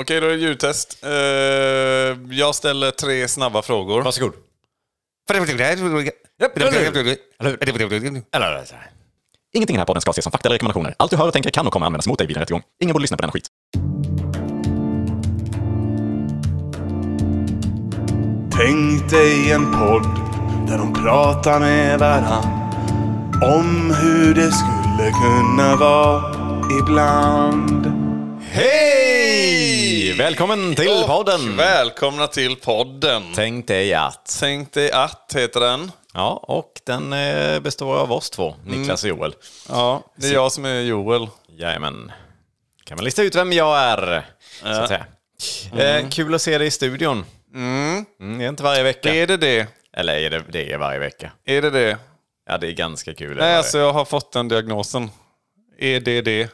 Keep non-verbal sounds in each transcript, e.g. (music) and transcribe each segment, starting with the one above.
Okej, då är det ljudtest. Eh, jag ställer tre snabba frågor. Varsågod. Ingenting i den här podden ska ses som fakta eller rekommendationer. Allt du hör och tänker kan och kommer användas mot dig vid en rättegång. Ingen borde lyssna på denna skit. Tänk dig en podd där de pratar med varann om hur det skulle kunna vara ibland. Hej! Välkommen till Och podden! Välkomna till podden. Tänk dig att. Tänk dig att heter den. Ja, och den eh, består av oss två, Niklas och Joel. Ja, det är jag som är Joel. Jajamän. Kan man lista ut vem jag är, så att säga. Eh, kul att se dig i studion. Mm, det är inte varje vecka. Är det det? Eller är det, det är varje vecka. Är det det? Ja, det är ganska kul. Nej, alltså jag har fått den diagnosen. EDD. (laughs)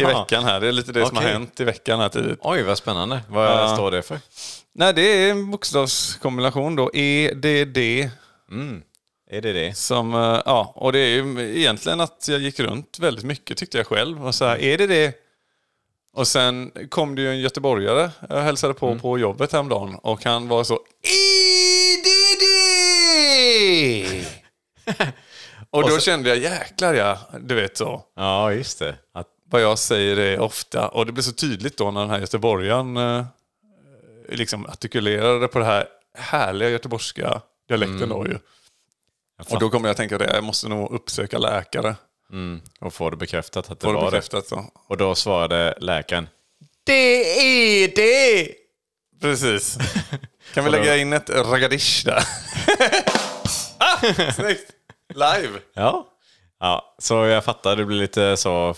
I veckan här. Det är lite det som har hänt i veckan här tidigt. Oj, vad spännande. Vad står det för? Nej, det är en bokstavskombination då. EDD. Är det det? Som, eh, ja, och det är ju egentligen att jag gick runt väldigt mycket tyckte jag själv. Och så här, är det det? Och sen kom det ju en göteborgare jag hälsade på på jobbet häromdagen och han var så EDD! (laughs) och då kände jag jäklar ja, du vet så. Ja, just det. Att, Vad jag säger är ofta, och det blev så tydligt då när den här göteborgaren eh, liksom artikulerade på det här härliga göteborgska dialekten då ju. Och då kommer jag tänka att jag måste nog uppsöka läkare. och få det bekräftat att det Får det var det. bekräftat så. Och då svarade läkaren Det är det! Precis. (laughs) Kan vi lägga in ett ragadish där? (laughs) ah, snyggt! Live! Ja. ja. Så jag fattar, det blir lite så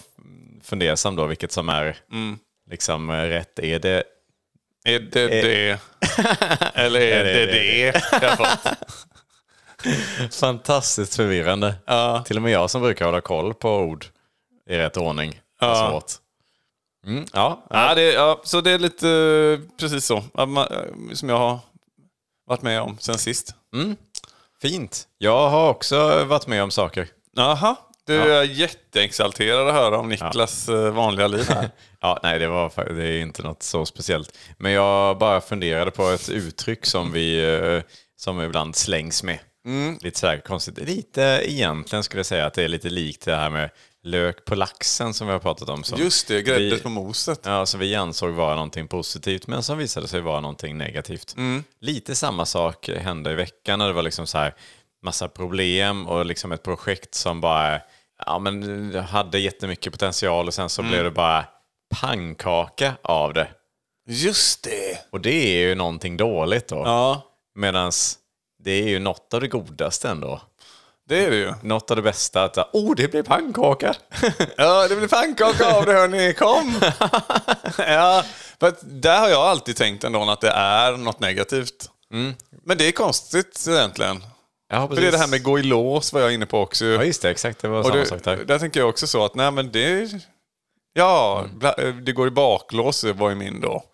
fundersam då vilket som är liksom eh, rätt. Är det Är det det? (laughs) Eller är det det? Jag har fått. fantastiskt förvirrande? Ja. Till och med jag som brukar hålla koll på ord i rätt ordning. Ja. Svårt. Mm, ja. Ja, det, ja, så det är lite eh, precis så. Eh, Som jag har varit med om sen sist. Fint. Jag har också varit med om saker. Jaha, du är jätteexalterad att höra om Niklas eh, vanliga liv här. (laughs) Ja, nej, det, var, det är inte något så speciellt. Men jag bara funderade på ett uttryck som vi eh, som ibland slängs med. Lite så här konstigt. Lite egentligen skulle jag säga att det är lite likt det här med lök på laxen som vi har pratat om. Som Just det, grädde på moset. Ja, som vi ansåg vara någonting positivt men som visade sig vara någonting negativt. Lite samma sak hände i veckan när det var liksom så här massa problem och liksom ett projekt som bara ja, men hade jättemycket potential och sen så blev det bara pannkaka av det. Just det! Och det är ju någonting dåligt då. Ja, Medan det är ju något av det godaste ändå. det är det ju. Något av det bästa att oh, det blir pannkaka. (laughs) Ja, det blir pannkaka av det hörni, kom! (laughs) ja, för där har jag alltid tänkt ändå att det är något negativt. Men det är konstigt egentligen. Ja, För det är det här med gå i lås var jag inne på också. Ja, just det. Exakt. Det var samma det, sak där. där tänker jag också så att nej men det... Ja, bla- det går i baklås var ju min då.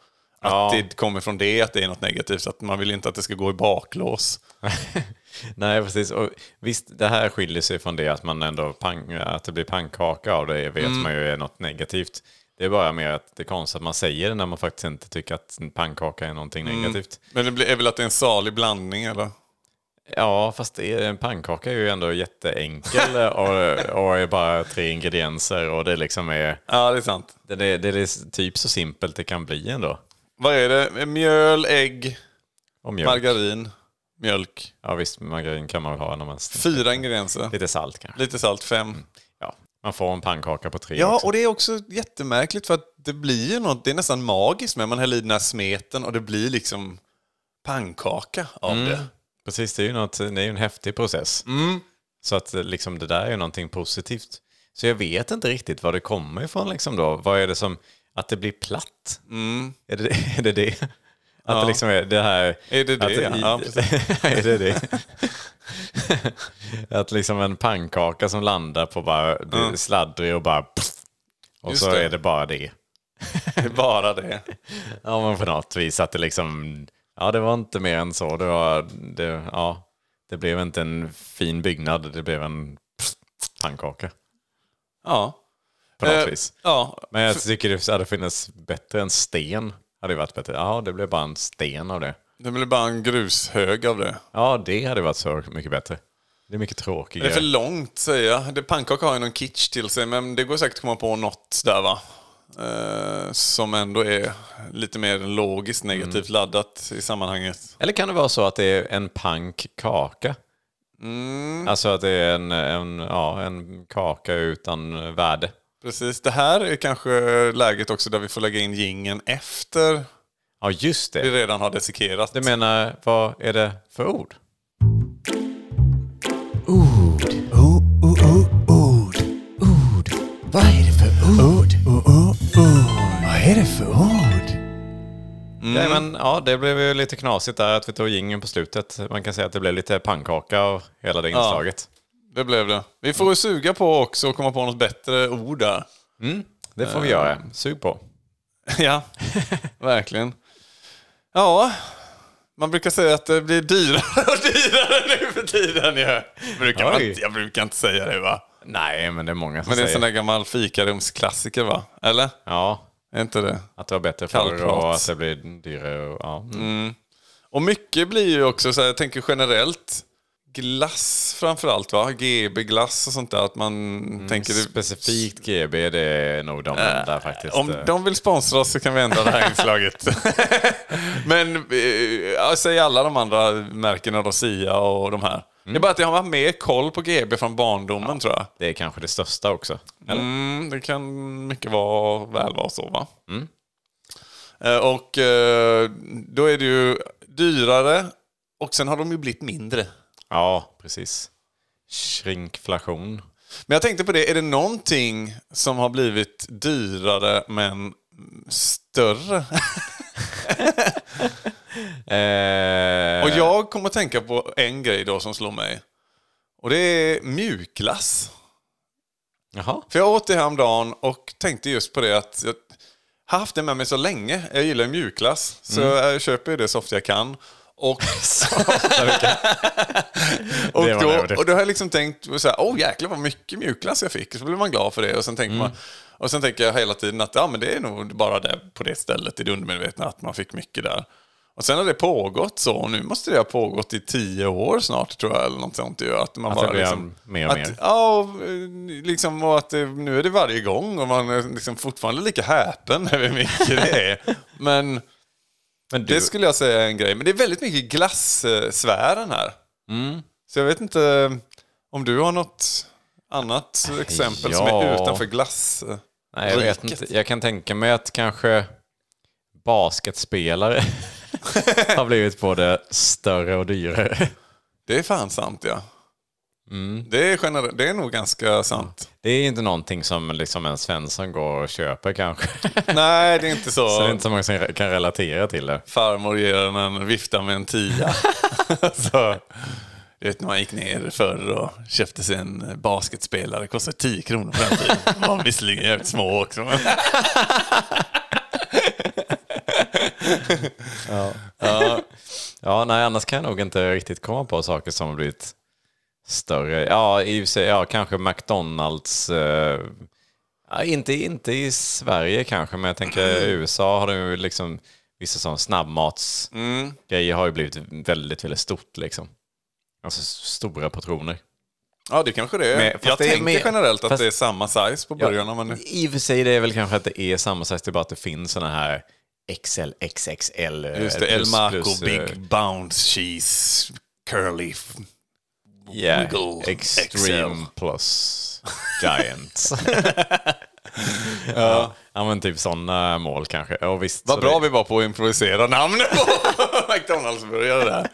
Att Ja. det kommer från det, att det är något negativt. Att man vill inte att det ska gå i baklås. (laughs) Nej, precis. Och visst, det här skiljer sig från det att man ändå pang, att det blir pannkaka av det vet man ju är något negativt. Det är bara mer att det är konstigt att man säger det när man faktiskt inte tycker att pannkaka är någonting negativt. Men det är väl att det är en salig blandning eller? Ja, fast det en pannkaka är ju ändå jätteenkel (laughs) och, och är bara tre ingredienser och det liksom är, Ja, det är sant. det, är, det är typ så simpelt det kan bli ändå. Vad är det? Mjöl, ägg, Och mjölk. margarin, mjölk. Ja visst, margarin kan man väl ha när man... Fyra ingredienser. Lite salt kanske. Lite salt, fem. Ja, man får en pannkaka på tre Ja, också. och det är också jättemärkligt för att det blir ju något, det är nästan magiskt med man häller i den här smeten och det blir liksom pannkaka av det. Precis, det är ju något, det är ju en häftig process. Så att eh, liksom, det där är ju någonting positivt. Så jag vet inte riktigt var det kommer ifrån liksom då. Vad är det som, att det blir platt? Är, det, (laughs) är det det? Att det liksom är det här... Är det det? Att, Ja, precis. (laughs) är det det? (laughs) att liksom en pannkaka som landar på bara det sladdrig och bara... Och Just så det. är det bara det. Det är bara det. Ja, men på något vis att det liksom... Ja, det var inte mer än så. Det var... Det, ja, det blev inte en fin byggnad, det blev en pannkaka. Ja. på något Eh, vis. Ja, Men jag tycker det hade funnits bättre än sten. Hade varit bättre. Ja, det blev bara en sten av det. det blir bara en grushög av det. Ja, det hade varit så mycket bättre. Det är mycket Det är tråkigare. för långt säger jag. Det- Pannkaka har ju någon kitsch till sig, men det går säkert att komma på något där va. Eh, som ändå är lite mer logiskt negativt laddat i sammanhanget. Eller kan det vara så att det är en pankkaka? Alltså att det är en, en, ja, en kaka utan värde. Precis, det här är kanske läget också där vi får lägga in gingen efter Ja, just vi det. redan har desikerat. Du menar, vad är det för ord? Ord. Ord. Ord. Vad är det för ord? Ja, men, ja, det blev ju lite knasigt där att vi tog gingen på slutet. Man kan säga att det blev lite pannkaka av hela det inslaget. Det blev det. Vi får ju suga på också och komma på något bättre ord där. Det får vi göra. Sug på. (laughs) ja, verkligen. Ja, man brukar säga att det blir dyrare och dyrare nu för tiden. Jag brukar, man, jag brukar inte säga det va? Nej, men det är många som Men det är en säger. sån där gammal fikarumsklassiker va? Eller? Ja, Är inte det? att det var bättre förr och att det blir dyrare. Och, ja. Mm. Och mycket blir ju också så här, jag tänker generellt, glass framförallt va? GB-glass och sånt där. Att man tänker... det- Specifikt GB, det är nog de där faktiskt. Om de vill sponsra oss så kan vi ändra det här inslaget. (laughs) (laughs) Men eh, jag säger alla de andra märkena då, Sia och de här. Det är bara att jag har mer koll på GB från barndomen tror jag. Det är kanske det största också. Mm, det kan mycket vara, väl vara så va? Eh, Och eh, då är det ju dyrare och sen har de ju blivit mindre. Ja, precis. Shrinkflation. Men jag tänkte på det, är det någonting som har blivit dyrare men större? (laughs) (laughs) Eh, Och jag kommer att tänka på en grej då som slår mig. Och det är mjukglass. Jaha. För jag åt det häromdagen och tänkte just på det att jag har haft det med mig så länge. Jag gillar mjukglass. Så jag köper det så ofta jag kan. Och, (laughs) (laughs) och, då, och då har jag liksom tänkt så här, åh jäklar vad mycket mjukglass jag fick. Så blir man glad för det. Och sen tänker man, och sen tänker jag hela tiden att ja, men det är nog bara det på det stället i det undermedvetna att man fick mycket där. Och sen har det pågått så, och nu måste det ha pågått i tio år snart tror jag, eller något sånt. ju, Att, man Att det bara blir liksom, mer och att, mer. Ja, och, eh, liksom, och att det, nu är det varje gång och man är liksom fortfarande lika häpen (laughs) över hur mycket det är. Men Men du, det skulle jag säga är en grej. Men det är väldigt mycket glassfären här. Mm. Så jag vet inte om du har något annat exempel som är Ja. utanför glass. nej, jag vet inte. Jag kan tänka mig att kanske basketspelare (laughs) (laughs) har blivit både större och dyrare. Det är fan sant ja. Mm. Det, är gener- det är nog ganska sant. Det är inte någonting som liksom en Svensson går och köper kanske. (laughs) Nej, det är inte så. Så det är inte så många som kan relatera till det. Farmor ger en en vifta med en tia. (laughs) så, du vet när man gick ner förr och köpte sig en basketspelare. Kostade 10 kronor på den tiden. De var visserligen jävligt små också. Men... Ja, nej, annars kan jag nog inte riktigt komma på saker som har blivit större. Ja, i sig, ja, kanske McDonalds. Eh, ja, inte, inte i Sverige kanske, men jag tänker i (clears throat) USA har det ju liksom vissa sådana snabbmatsgrejer har ju blivit väldigt, väldigt stort liksom. Alltså stora portioner. Ja, det kanske det är. Men- jag det är tänker mer- generellt att fast- det är samma size på Man nu... I och för sig det är väl kanske att det är samma size, det är bara att det finns sådana här XL, XXL. eh, Just det, El Maco plus, eh, Big Bounce Cheese Curly. Yeah, Wiggle Extreme XL. plus Giant. (laughs) (laughs) ja. ja, men typ sådana mål kanske. Ja, visst, Vad bra det, vi var på att improvisera namn på (laughs) McDonalds-burgare där.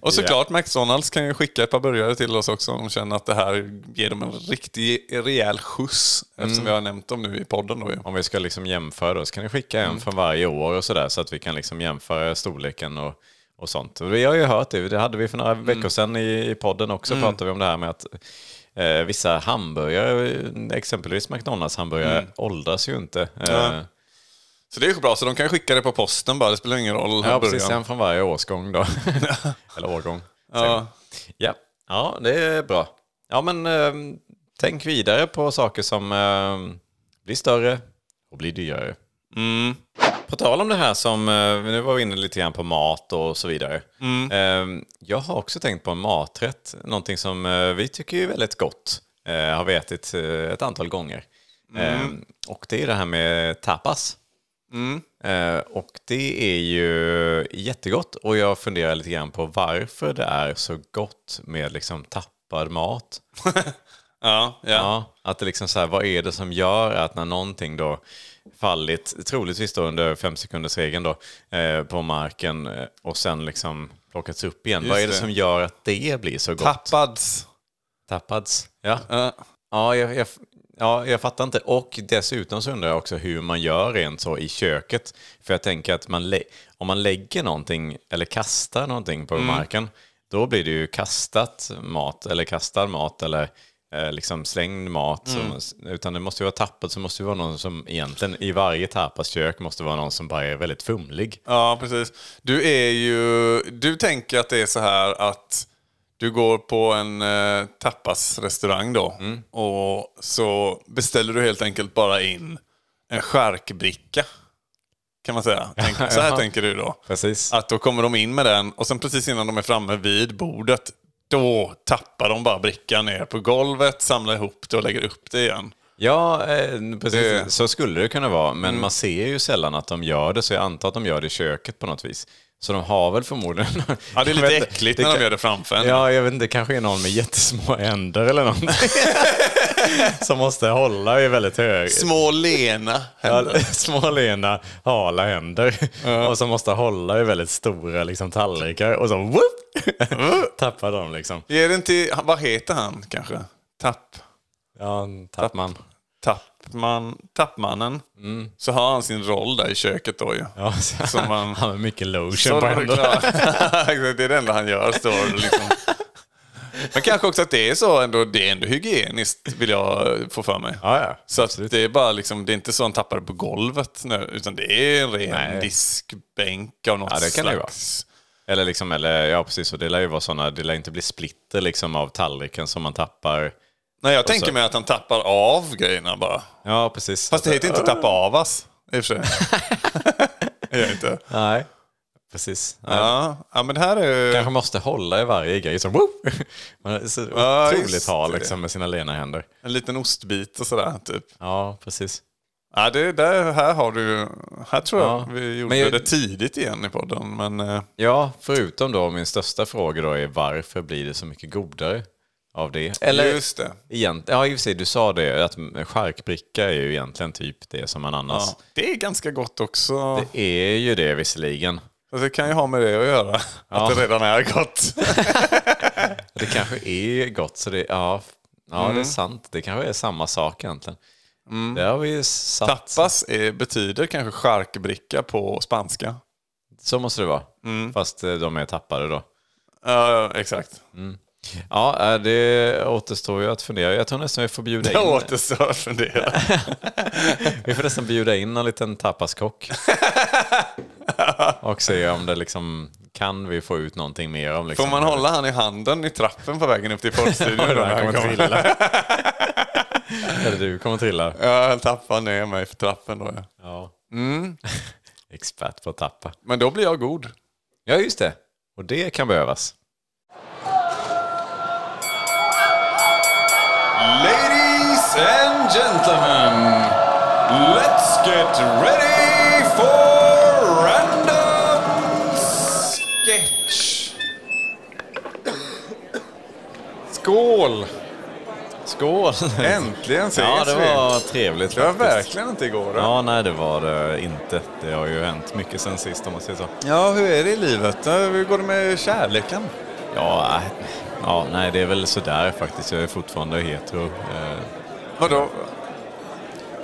Och såklart, McDonalds kan ju skicka ett par burgare till oss också om de känner att det här ger dem en riktig rejäl skjuts. Eftersom vi har nämnt dem nu i podden då ju. Om vi ska liksom jämföra så kan ni skicka en från varje år och sådär så att vi kan liksom jämföra storleken och, och sånt. Och vi har ju hört det, det hade vi för några veckor sedan i, i podden också, pratade vi om det här med att eh, vissa hamburgare, exempelvis McDonalds hamburgare, åldras ju inte. Eh, Så det är ju bra, så de kan skicka det på posten bara, det spelar ingen roll. Ja, precis. En från varje årsgång då. (laughs) Eller årgång. Ja. Ja. ja, det är bra. Ja, men eh, tänk vidare på saker som eh, blir större och blir dyrare. Mm. På tal om det här som, eh, nu var vi inne lite grann på mat och så vidare. Eh, Jag har också tänkt på en maträtt, någonting som eh, vi tycker är väldigt gott. Eh, Har vi ätit eh, ett antal gånger. Eh, Och det är det här med tapas. Eh, Och det är ju jättegott och jag funderar lite grann på varför det är så gott med liksom tappad mat. (laughs) Ja, ja. Ja, att det liksom så här, vad är det som gör att när någonting då fallit, troligtvis då under fem sekunders regeln då, eh, på marken eh, och sen liksom plockats upp igen. Just vad är det, det. som gör att det blir så gott? Tappads. Tappats. Ja, Ja. ja, jag, jag, ja, jag fattar inte. Och dessutom så undrar jag också hur man gör rent så i köket. För jag tänker att man om man lägger någonting eller kastar någonting på marken, då blir det ju kastat mat eller kastad mat eller eh, liksom slängd mat. Som, utan det måste ju vara tappat, så måste det vara någon som egentligen i varje tapaskök måste vara någon som bara är väldigt fumlig. Ja, precis. Du är ju... Du tänker att det är så här att du går på en eh, tapasrestaurang då och så beställer du helt enkelt bara in en skärkbricka. Kan man säga. Tänk, (laughs) så här tänker du då. Precis. Att då kommer de in med den och sen precis innan de är framme vid bordet då tappar de bara brickan ner på golvet, samlar ihop det och lägger upp det igen. Ja, eh, precis. Det- Så skulle det kunna vara. Men man ser ju sällan att de gör det, så jag antar att de gör det i köket på något vis. Så de har väl förmodligen... Ja, det är lite äckligt det när de gör det framför en. Ja, jag vet inte, det kanske är någon med jättesmå änder eller någonting. (laughs) Som måste hålla i väldigt hög... Små lena händer. Ja, (laughs) små lena, hala händer. Och som måste hålla i väldigt stora liksom, tallrikar. Och så whoop, (laughs) tappar de liksom. Ger den till, vad heter han kanske? Tapp, Ja, tappman. Tappman, tappmannen. Mm. Så har han sin roll där i köket då ju. Ja, så, (laughs) Som man- Han har mycket lotion på det händerna. (laughs) det är det enda han gör. Står liksom. Men kanske också att det är så ändå, det är ändå hygieniskt vill jag få för mig. Ja, ja. Så att det är bara liksom, det är inte så han tappar det på golvet nu, utan det är en ren Nej. diskbänk av något Ja, det kan det ju slags. Eller, liksom, eller ja, precis. Och det lär ju vara sådana, det lär inte bli splitter liksom, av tallriken som man tappar. Nej, jag tänker mig att han tappar av grejerna bara. Ja, precis. Fast det heter inte tappa av oss, i och för sig. (laughs) Det inte. Nej, precis. Nej. Ja, ja, men det här är... Kanske måste hålla i varje grej. Så, whoop! (laughs) Man så Ja, otroligt hal liksom, med sina lena händer. En liten ostbit och sådär, typ. Ja, precis. Ja, det, där, här har du... Här tror jag Ja. vi gjorde jag- det tidigt igen i podden, men... eh, Ja, förutom då min största fråga då är varför blir det så mycket godare av det? Eller, Just det. Egent, ja, i och för sig, du sa det, att charkbricka är ju egentligen typ det som man annars... Ja, det är ganska gott också. Det är ju det visserligen. Alltså, det kan ju ha med det att göra. Ja. Att det redan är gott. (laughs) Det kanske är gott, så det, ja, ja Mm. det är sant. Det kanske är samma sak egentligen. Det har vi satt. Tapas är, betyder kanske charkbricka på spanska. Så måste det vara. Mm. Fast eh, de är tappade då. Ja, exakt. Ja, eh, det återstår ju att fundera. Jag tror nästan vi får bjuda Det in, återstår att fundera. (laughs) vi får nästan bjuda in en liten tapaskock. Och se om det liksom, kan vi få ut någonting mer om liksom. Får man hålla han i handen i trappen på vägen upp till poddstudion? Ja, han kommer? trilla. (laughs) Eller du kommer trilla. Ja, han tappar ner mig för trappen då. Ja. Ja. Mm. (laughs) Expert på att tappa. Men då blir jag god. Ja, just det. Och det kan behövas. Ladies and gentlemen, let's get ready for random sketch. Skål! Skål! Äntligen ses Ja, det vi. var trevligt Det var faktiskt. verkligen inte igår. Ja. Ja, nej det var det inte. Det har ju hänt mycket sen sist om man säger så. ja, hur är det i livet? Hur går det med kärleken? Ja, äh, ja, nej det är väl sådär faktiskt. Jag är fortfarande hetero. Eh, Vadå?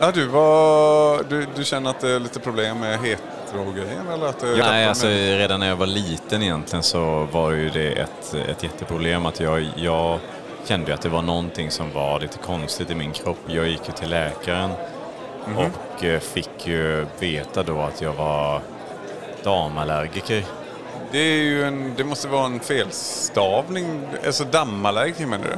Ja, du, var, du, du känner att det är lite problem med hetero-grejen? Eller att det Nej, alltså med- redan när jag var liten egentligen så var ju det ett, ett jätteproblem att jag, jag kände att det var någonting som var lite konstigt i min kropp. Jag gick ju till läkaren och eh, fick ju veta då att jag var damallergiker. Det, är ju en, det måste vara en felstavning. Alltså dammallergi menar du?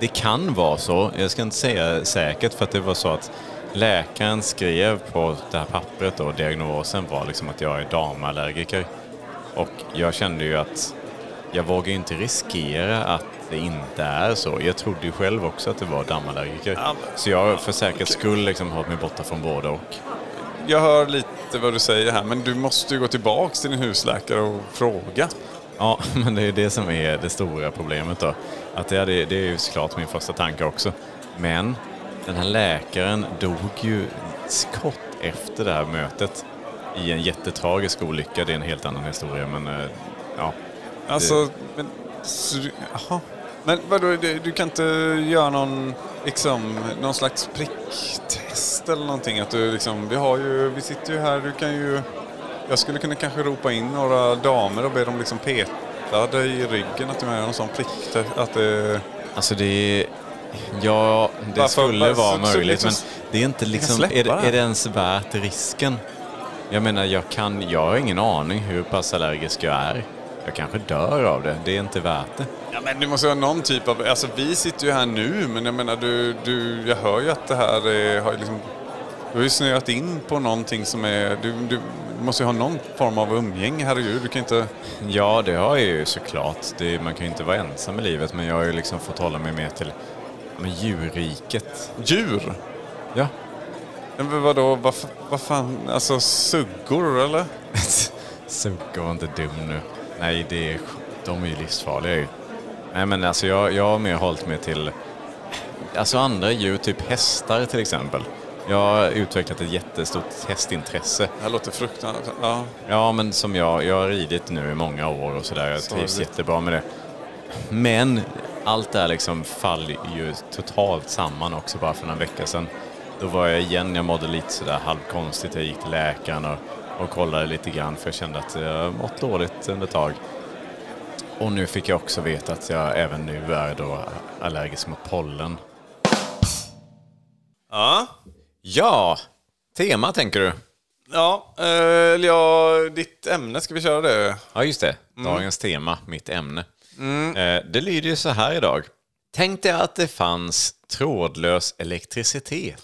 Det kan vara så. Jag ska inte säga säkert för att det var så att läkaren skrev på det här pappret då, diagnosen var liksom att jag är damallergiker. Och jag kände ju att jag vågar inte riskera att det inte är så. Jag trodde ju själv också att det var damallergiker. Ja, Så jag för säkerhets skull liksom hållit mig borta från både och. Jag hör lite vad du säger här, men du måste ju gå tillbaks till din husläkare och fråga. Ja, (laughs) men det är ju det som är det stora problemet då. Att det, det är ju såklart min första tanke också. Men den här läkaren dog ju kort efter det här mötet i en jättetragisk olycka. Det är en helt annan historia, men eh, ja. Alltså, men... Så, du- jaha. Men vadå, du, du kan inte göra någon, liksom, någon slags pricktest eller någonting? Att du liksom, vi har ju, vi sitter ju här, du kan ju... Jag skulle kunna kanske ropa in några damer och be dem liksom peta dig i ryggen, att du gör någon sån pricktest. Att det... Alltså det är... Ja, det Varför- skulle varför- vara så- så- möjligt, men så- det är inte liksom... Är det, är det ens värt risken? Jag menar, jag kan... Jag har ingen aning hur pass allergisk jag är. Jag kanske dör av det. Det är inte värt det. Ja, men du måste ha någon typ av... Alltså vi sitter ju här nu, men jag menar du... du jag hör ju att det här är, har liksom... Du har ju snöat in på någonting som är... Du, du måste ju ha någon form av umgänge, herregud. Du kan inte... Ja, det har jag ju såklart. Det, man kan ju inte vara ensam i livet, men jag har ju liksom fått hålla mig mer till men djurriket. Djur? Ja. Men vadå, vad, vad fan, alltså suggor eller? (laughs) Suga var inte dum nu. Nej, det är, de är ju livsfarliga ju. Nej, men alltså jag, jag har mer hållit mig till alltså andra djur, typ hästar till exempel. Jag har utvecklat ett jättestort hästintresse. Det här låter fruktansvärt. Ja. Ja, men som jag, jag har ridit nu i många år och sådär. Jag trivs Sorgligt. jättebra med det. Men allt det här liksom faller ju totalt samman också bara för några veckor sedan. Då var jag igen, jag mådde lite sådär halvkonstigt. Jag gick till läkaren och, och kollade lite grann för jag kände att jag mått dåligt under ett tag. Och nu fick jag också veta att jag även nu är då allergisk mot pollen. Ja. Ja, tema tänker du? Ja, eh, eller ja, ditt ämne, ska vi köra det? Ja, just det. Mm. Dagens tema, mitt ämne. Eh, det lyder ju så här idag. Tänk dig att det fanns trådlös elektricitet.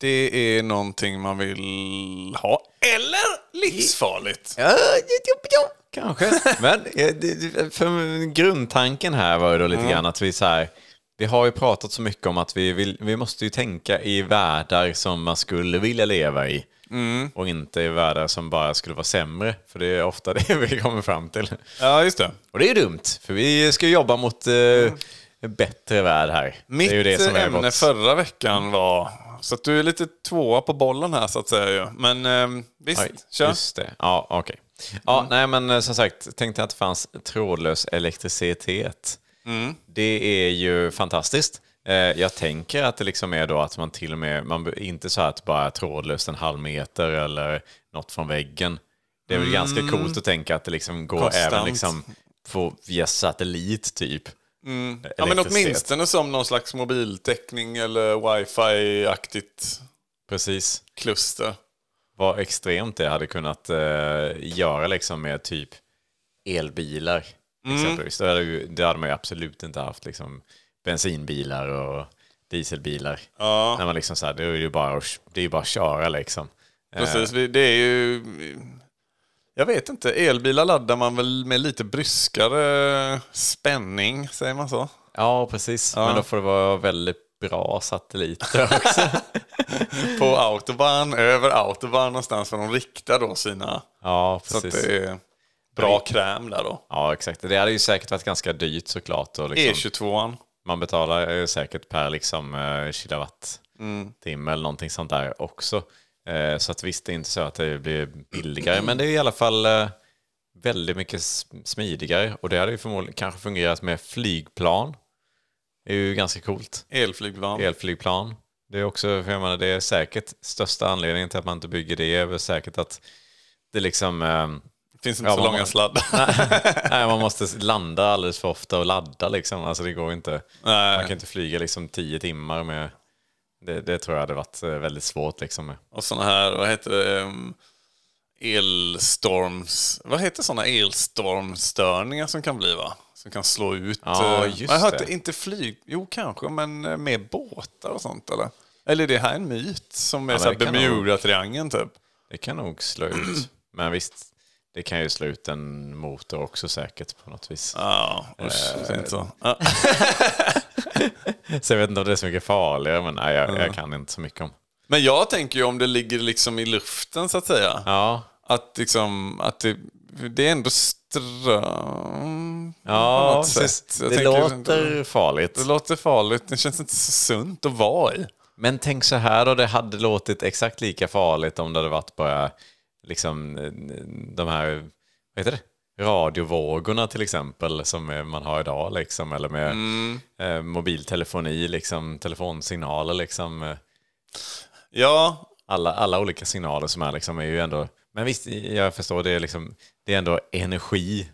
Det är någonting man vill ha. Eller livsfarligt. Kanske. (laughs) Men eh, för grundtanken här var ju då lite grann att vi så här, vi har ju pratat så mycket om att vi, vill, vi måste ju tänka i världar som man skulle vilja leva i. Och inte i världar som bara skulle vara sämre. För det är ofta (laughs) det vi kommer fram till. Ja, just det. Och det är ju dumt, för vi ska jobba mot eh, en bättre värld här. Mitt det är ju det som är ämne vårt- förra veckan var... Så att du är lite tvåa på bollen här så att säga ju. Men eh, visst, Oj, kör. Just det. Ja, okej. Ja, nej men eh, som sagt, tänkte att det fanns trådlös elektricitet. Det är ju fantastiskt. Eh, Jag tänker att det liksom är då att man till och med, man inte så att bara trådlöst en halv meter eller något från väggen. Det är väl ganska coolt att tänka att det liksom går Konstant. även liksom på, via satellit typ. Ja, men åtminstone som någon slags mobiltäckning eller wifi-aktigt Precis. kluster. Vad extremt det hade kunnat eh, göra liksom med typ elbilar. Exempelvis. Då hade, ju, det hade man ju absolut inte haft liksom bensinbilar och dieselbilar. Ja. När man liksom så här, det är ju bara, att- det är bara att köra liksom. Precis, vi- det är ju... Jag vet inte, elbilar laddar man väl med lite bryskare spänning, säger man så? Ja, precis. Men då får det vara väldigt bra satelliter (laughs) också. På autobahn, över autobahn någonstans, för de riktar då sina... ja, Så att precis. det är bra kräm där då. Ja, exakt. Det hade ju säkert varit ganska dyrt såklart. Och liksom, E22an. Man betalar ju säkert per liksom, eh, kilowattimme eller någonting sånt där också. Eh, så att visst, det är inte så att det blir billigare, men det är i alla fall eh, väldigt mycket smidigare. Och det hade ju förmodligen kanske fungerat med flygplan. Det är ju ganska coolt. Elflygplan. Elflygplan. Det är också, för jag menar, det är säkert största anledningen till att man inte bygger det är väl säkert att det liksom... Finns inte Ja, så man- långa sladdar. (laughs) nej, man måste landa alldeles för ofta och ladda liksom. Alltså det går inte. Nej. Man kan inte flyga liksom tio timmar med... Det, det tror jag hade varit eh, väldigt svårt liksom. Med. Och sådana här, vad heter det? um, Elstorms... Vad heter sådana elstormstörningar som kan bli va? Som kan slå ut... Ja, eh, just jag har hört det. Inte flyg... Jo, kanske, men eh, med båtar och sånt eller? Eller är det här en myt som är Ja, Bermuda-triangeln typ? Det kan nog slå ut. Men visst, det kan ju slå ut en motor också säkert på något vis. Ja, usch, säg inte så. (laughs) Så jag vet inte om det är så mycket farligare, men nej, jag, jag kan inte så mycket om. Men jag tänker ju om det ligger liksom i luften så att säga. Ja, Att, liksom, att det, det är ändå ström ja precis. det tänker- låter farligt. Det låter farligt. Det känns inte så sunt att vara i. Men tänk så här då, det hade låtit exakt lika farligt om det hade varit bara liksom de här, vad heter det? Radiovågorna till exempel som man har idag liksom, eller med Mm. eh, mobiltelefoni, liksom, telefonsignaler liksom. eh, Ja, Alla, alla olika signaler som är liksom är ju ändå, men visst, jag förstår, det är liksom, det är ändå energi.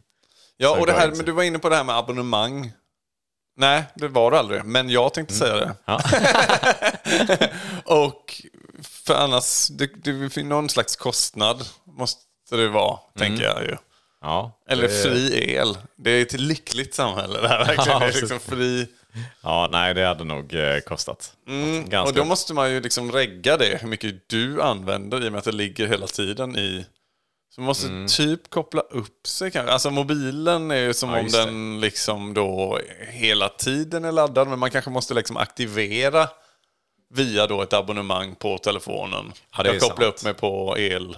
ja och det här, men du var inne på det här med abonnemang. Nej, det var det aldrig. Men jag tänkte säga det. Mm. Ja. (laughs) (laughs) Och för annars, det, det någon slags kostnad måste det vara, tänker jag ju. Ja, Eller det- fri el. Det är ett lyckligt samhälle det här (laughs) verkligen. Ja, Det är liksom fri... Ja, nej, det hade nog eh, kostat. Mm, Ganska. och då måste man ju liksom regga det, hur mycket du använder i och med att det ligger hela tiden i... Så man måste Mm. typ koppla upp sig kanske. Alltså mobilen är ju som Ja, om den liksom då hela tiden är laddad. Men man kanske måste liksom aktivera via då ett abonnemang på telefonen. Ja, Jag kopplar sant. upp mig på el.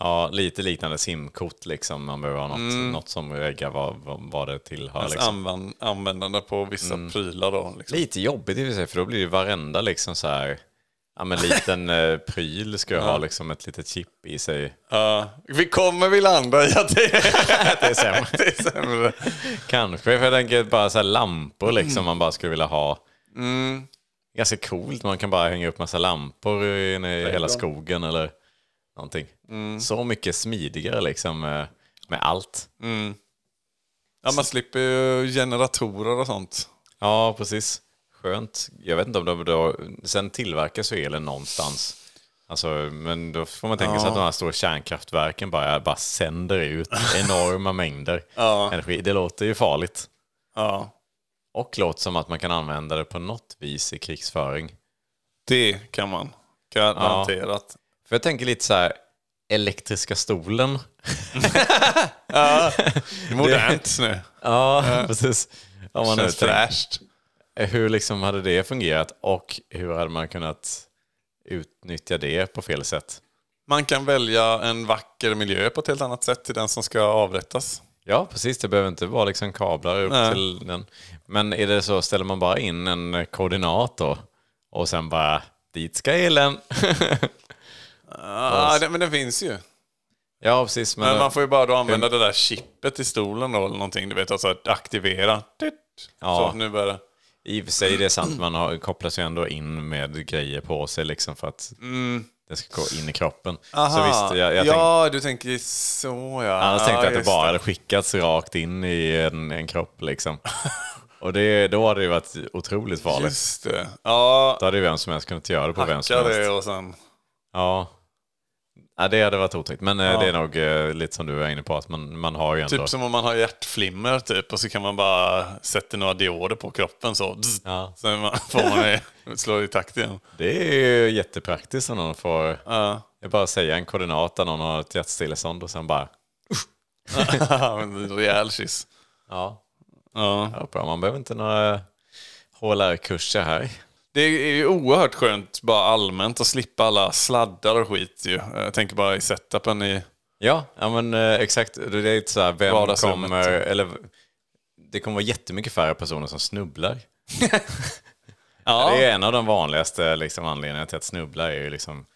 Ja, lite liknande simkort liksom. Man behöver ha något, något som reggar vad, vad, det tillhör. Alltså Liksom. använd, användande på vissa Mm. prylar då. Liksom. Lite jobbigt i och för sig, för då blir det varenda liksom så här... Ja, men liten eh, pryl ska ju ha liksom ett litet chip i sig. Ja, vi kommer vi landa i att det (laughs) är, Det är sämre. (laughs) det är sämre. Kanske, för jag tänker bara så här lampor liksom man bara skulle vilja ha. Mm. Ganska coolt, man kan bara hänga upp massa lampor i, i hela skogen eller någonting. Mm. Så mycket smidigare liksom med, med allt. Ja, man slipper ju generatorer och sånt. Ja, precis. Skönt. Jag vet inte om de då... Sen tillverkas ju elen någonstans. Alltså, men då får man tänka sig att de här stora kärnkraftverken bara, bara sänder ut (laughs) enorma mängder Ja. energi. Det låter ju farligt. Ja, Och låter som att man kan använda det på något vis i krigsföring. det kan man. Garanterat. För jag tänker lite så här, elektriska stolen. (laughs) Modernt nu. Ja, precis. Om man Känns fräscht. Hur liksom hade det fungerat och hur hade man kunnat utnyttja det på fel sätt? Man kan välja en vacker miljö på ett helt annat sätt till den som ska avrättas. Ja, precis. Det behöver inte vara liksom kablar upp Nej. till den. Men är det så, ställer man bara in en koordinat då och sen bara dit ska elen. (laughs) Ja, det, men den finns ju. ja, precis. Men, Men man får ju bara då använda det där chippet i stolen då, eller någonting. Du vet, alltså att aktivera. Ja. Så nu börjar det. i och för sig det är sant, man har, kopplas ju ändå in med grejer på sig liksom för att det ska gå in i kroppen. Så visst, jag, jag ja, du tänker så ja. annars tänkte jag att det bara hade skickats rakt in i en, en kropp liksom. (laughs) Och det, då hade det varit otroligt farligt. Just det. Ja, Då hade ju vem som helst kunnat göra det på vem som helst. det och sen... Ja. Ja, det hade varit otäckt. Men eh, det är nog eh, lite som du är inne på, att man, man har ju ändå... Typ som om man har hjärtflimmer typ och så kan man bara sätta några dioder på kroppen så. Dzz. Ja. (laughs) Sen man- får man det, (laughs) slå i takt igen. Det är ju jättepraktiskt om någon får... Ja. Är bara säga en koordinat där någon har ett hjärtstillestånd och sen bara... (laughs) Men Rejäl kyss. Ja, Ja. ja bra. Man behöver inte några HLR-kurser här. Det är ju oerhört skönt bara allmänt att slippa alla sladdar och skit ju. Jag tänker bara i setupen i... Ja, ja men eh, exakt. Det är lite så här, vem kommer... Eller, det kommer vara jättemycket färre personer som snubblar. (laughs) Ja. Det är en av de vanligaste liksom, anledningarna till att snubbla är ju liksom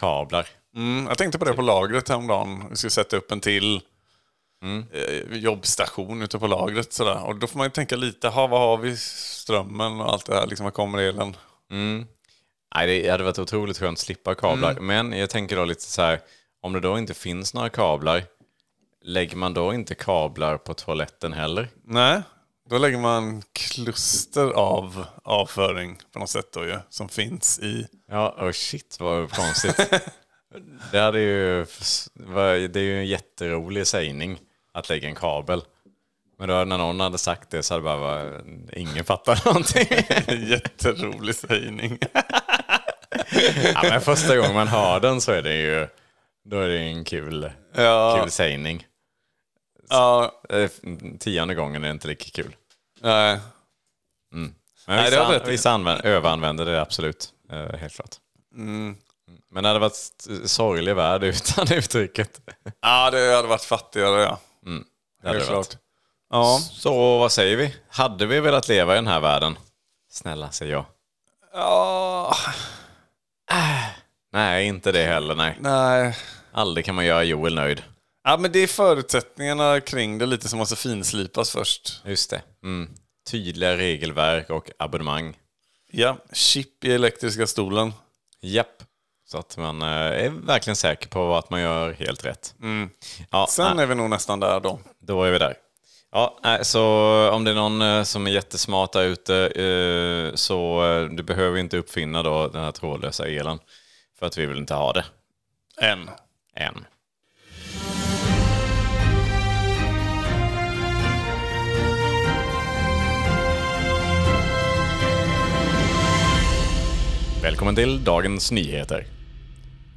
kablar. Mm, jag tänkte på det på lagret häromdagen. Vi skulle sätta upp en till eh, jobbstation ute på lagret. Sådär. Och då får man ju tänka lite, ha, vad har vi strömmen och allt det här? Liksom, var kommer elen? Nej, det hade varit otroligt skönt att slippa kablar. Mm. Men jag tänker då lite så här, om det då inte finns några kablar, lägger man då inte kablar på toaletten heller? Nej, då lägger man kluster av avföring på något sätt då ju, som finns i... Ja, oh shit vad konstigt. (laughs) det, hade ju, det är ju en jätterolig sägning att lägga en kabel. Men då när någon hade sagt det så hade det bara varit, ingen fattat (laughs) någonting. Jätterolig sägning. ja, men första gången man hör den så är det ju då är det en kul, Ja. kul sägning. Ja, Eh, Tionde gången är inte lika kul. nej. Men Nej, vissa, det vissa använder, överanvänder det absolut. Eh, helt klart. Mm. Men det hade varit sorglig värld utan (laughs) uttrycket. Ja, det hade varit fattigare ja. Det hade det klart. Ja. Så vad säger vi? Hade vi velat leva i den här världen? Snälla, säger jag. Ja, Nej, inte det heller. Nej. nej. Aldrig kan man göra Joel nöjd. Ja, men det är förutsättningarna kring det lite som måste finslipas först. Just det. Mm. Tydliga regelverk och abonnemang. Ja, chip i elektriska stolen. Japp. Så att man eh, är verkligen säker på att man gör helt rätt. Ja, Sen nej, är vi nog nästan där då. då är vi där. Ja, nej, så om det är någon eh, som är jättesmart där ute eh, så du behöver inte uppfinna då den här trådlösa elen. För att vi vill inte ha det. En. Än. Välkommen till dagens nyheter.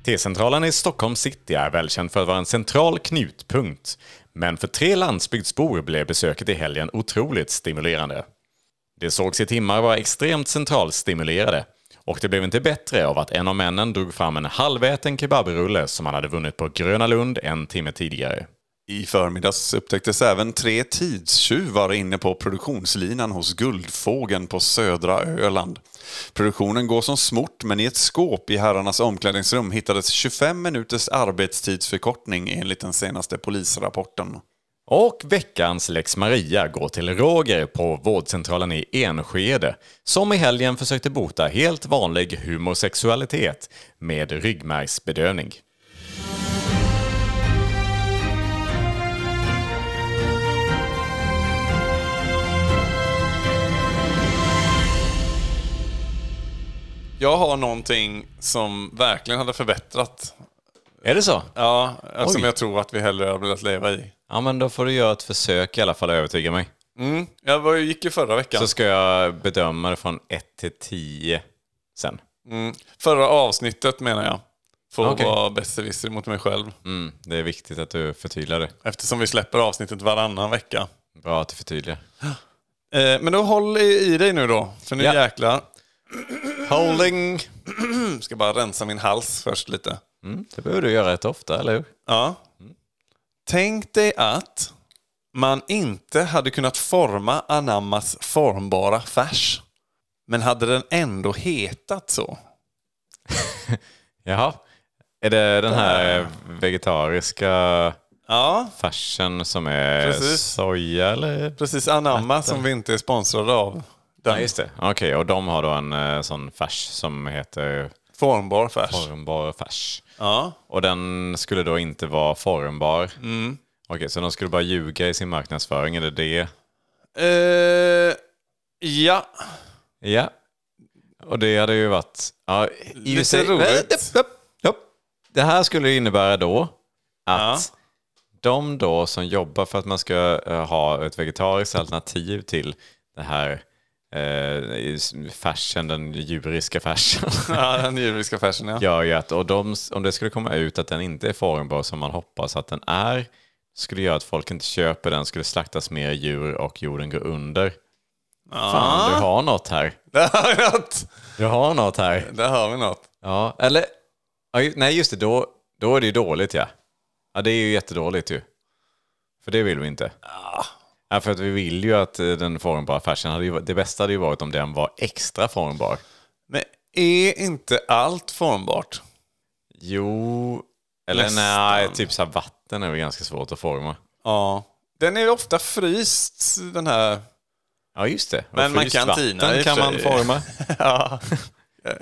T-centralen i Stockholm city är välkänd för att vara en central knutpunkt. Men för tre landsbygdsbor blev besöket i helgen otroligt stimulerande. Det sågs i timmar vara extremt centralstimulerade. Och det blev inte bättre av att en av männen drog fram en halväten kebabrulle som han hade vunnit på Gröna Lund en timme tidigare. I förmiddags upptäcktes även tre tidstjuvar inne på produktionslinan hos Guldfågeln på södra Öland. Produktionen går som smort, men i ett skåp i herrarnas omklädningsrum hittades 25 minuters arbetstidsförkortning enligt den senaste polisrapporten. Och veckans Lex Maria går till Roger på vårdcentralen i Enskede som i helgen försökte bota helt vanlig homosexualitet med ryggmärgsbedövning. Jag har någonting som verkligen hade förbättrat. Är det så? Ja, som jag tror att vi hellre hade velat leva i. Ja, men då får du göra ett försök i alla fall att övertyga mig. Mm. Jag var, gick ju förra veckan. Så ska jag bedöma det från 1 till 10 sen. Mm. Förra avsnittet menar jag. Får Okej. vara besserwisser mot mig själv. Mm, det är viktigt att du förtydligar det. Eftersom vi släpper avsnittet varannan vecka. Bra att du förtydligar. Eh, men då håll i dig nu då. För nu Ja. jäklar. Holding! Ska bara rensa min hals först lite. Mm, det behöver du göra rätt ofta, eller hur? Ja. Tänk dig att man inte hade kunnat forma anammas formbara färs. Men hade den ändå hetat så? (laughs) Jaha. Är det den här vegetariska Ja, färsen som är Precis. soja eller? precis. Anamma som vi inte är sponsrade av. Den Ja, just det. Okej, och de har då en eh, sån färs som heter Formbar färs. formbar färs. Ja. Och den skulle då inte vara formbar. Mm. Okej, så de skulle bara ljuga i sin marknadsföring, är det det? Eh, ja. Ja. Och det hade ju varit... Ja, Lite sig- roligt. Japp. Det här skulle innebära då att Ja. de då som jobbar för att man ska eh, ha ett vegetariskt alternativ till det här eh, färsen, den djuriska färsen, (laughs) ja, den djuriska färsen ja. gör ju att och de, om det skulle komma ut att den inte är formbar som man hoppas att den är, skulle göra att folk inte köper den, skulle slaktas mer djur och jorden går under. Fan, du har något här. (laughs) Där har något. Du har något här. Där har vi något. Ja, eller... Ja, nej, just det. Då, då är det ju dåligt, ja. Ja, det är ju jättedåligt ju. För det vill vi inte. Ja, för att vi vill ju att eh, den formbara färsen, hade ju, det bästa hade ju varit om den var extra formbar. Men är inte allt formbart? Jo, eller Nästan. nej, typ så vatten är väl ganska svårt att forma. Ja. Den är ju ofta fryst, den här. Ja, just det. Och Men man kan vatten tina och kan man forma. (laughs) Ja,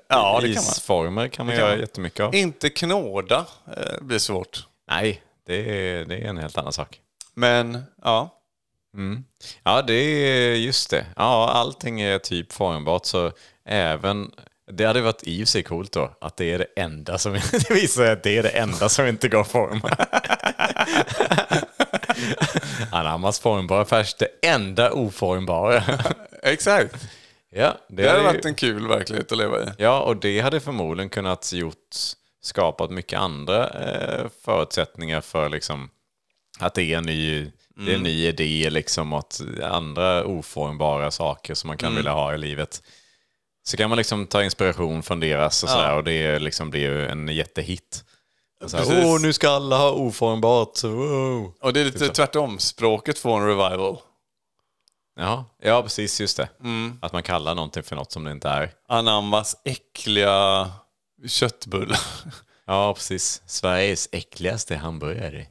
ja det kan man. Isformer kan man Det kan göra man. jättemycket av. Inte knåda eh, blir svårt. Nej, det är, det är en helt annan sak. Men ja. Ja, det är just det. Ja, allting är typ formbart så även... Det hade varit i och sig coolt då, att det är det enda som... (laughs) Det visar att det är det enda som inte går att forma. (laughs) Anammas formbara färs, det enda oformbara. (laughs) Exakt. Ja, det, Det hade hade ju- varit en kul verklighet att leva i. Ja, och det hade förmodligen kunnat gjort, skapat mycket andra eh, förutsättningar för liksom, att det är en ny, det är en ny idé liksom, att andra oformbara saker som man kan vilja ha i livet. Så kan man liksom ta inspiration från deras och sådär och det liksom blir ju en jättehit. Åh, nu ska alla ha oformbart. Wow. Och det är lite tvärtom. Språket får en revival. Ja, ja, precis, just det. Att man kallar någonting för något som det inte är. Anammas äckliga köttbullar. Ja, precis. Sveriges äckligaste hamburgare.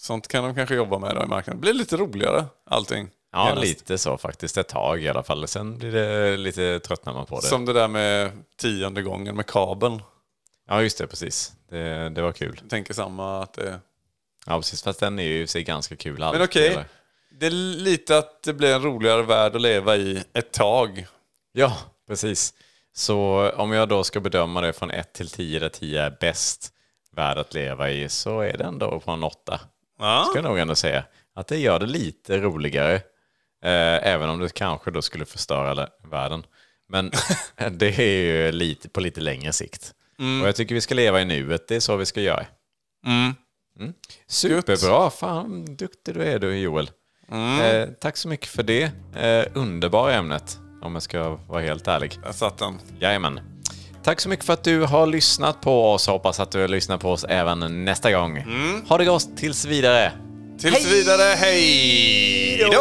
Sånt kan de kanske jobba med då i marknaden. Det blir lite roligare allting. Ja, Genast. lite så faktiskt. Ett tag i alla fall. Sen blir det lite tröttnar man på det. Som det där med tionde gången med kabeln. Ja, just det. Precis. Det, det var kul. Jag tänker samma att det... Ja, precis. Fast den är ju i sig ganska kul. Men okej, det är lite att det blir en roligare värld att leva i ett tag. Ja, precis. Så om jag då ska bedöma det från 1 till 10 där 10 är bäst värld att leva i så är det ändå på en 8. Ja. Ska jag nog ändå säga. Att det gör det lite roligare. Eh, även om det kanske då skulle förstöra världen. Men (laughs) det är ju lite, på lite längre sikt. Och jag tycker vi ska leva i nuet. Det är så vi ska göra. Mm. Superbra. Fan, duktig du är du Joel. Eh, tack så mycket för det. Eh, underbara ämnet, om jag ska vara helt ärlig. Där satt den. Jajamän. Tack så mycket för att du har lyssnat på oss. Hoppas att du lyssnar på oss även nästa gång. Ha det gott tills vidare. Tills vidare, hej då!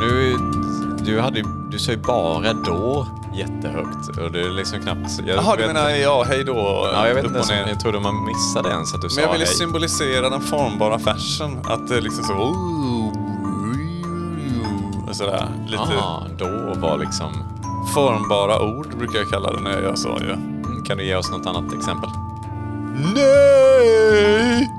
Nu, du, hade, du sa ju bara då jättehögt. Och det är liksom knappt... Jaha, du menar ja, hej då? Ja, jag vet inte ner. jag trodde man missade ens att du sa Men jag ville hej. symbolisera den formbara fashion. Att det är liksom så... Och sådär. Lite Ah, då var liksom... formbara ord brukar jag kalla det när jag gör så ju. Mm, Kan du ge oss något annat exempel? Nej!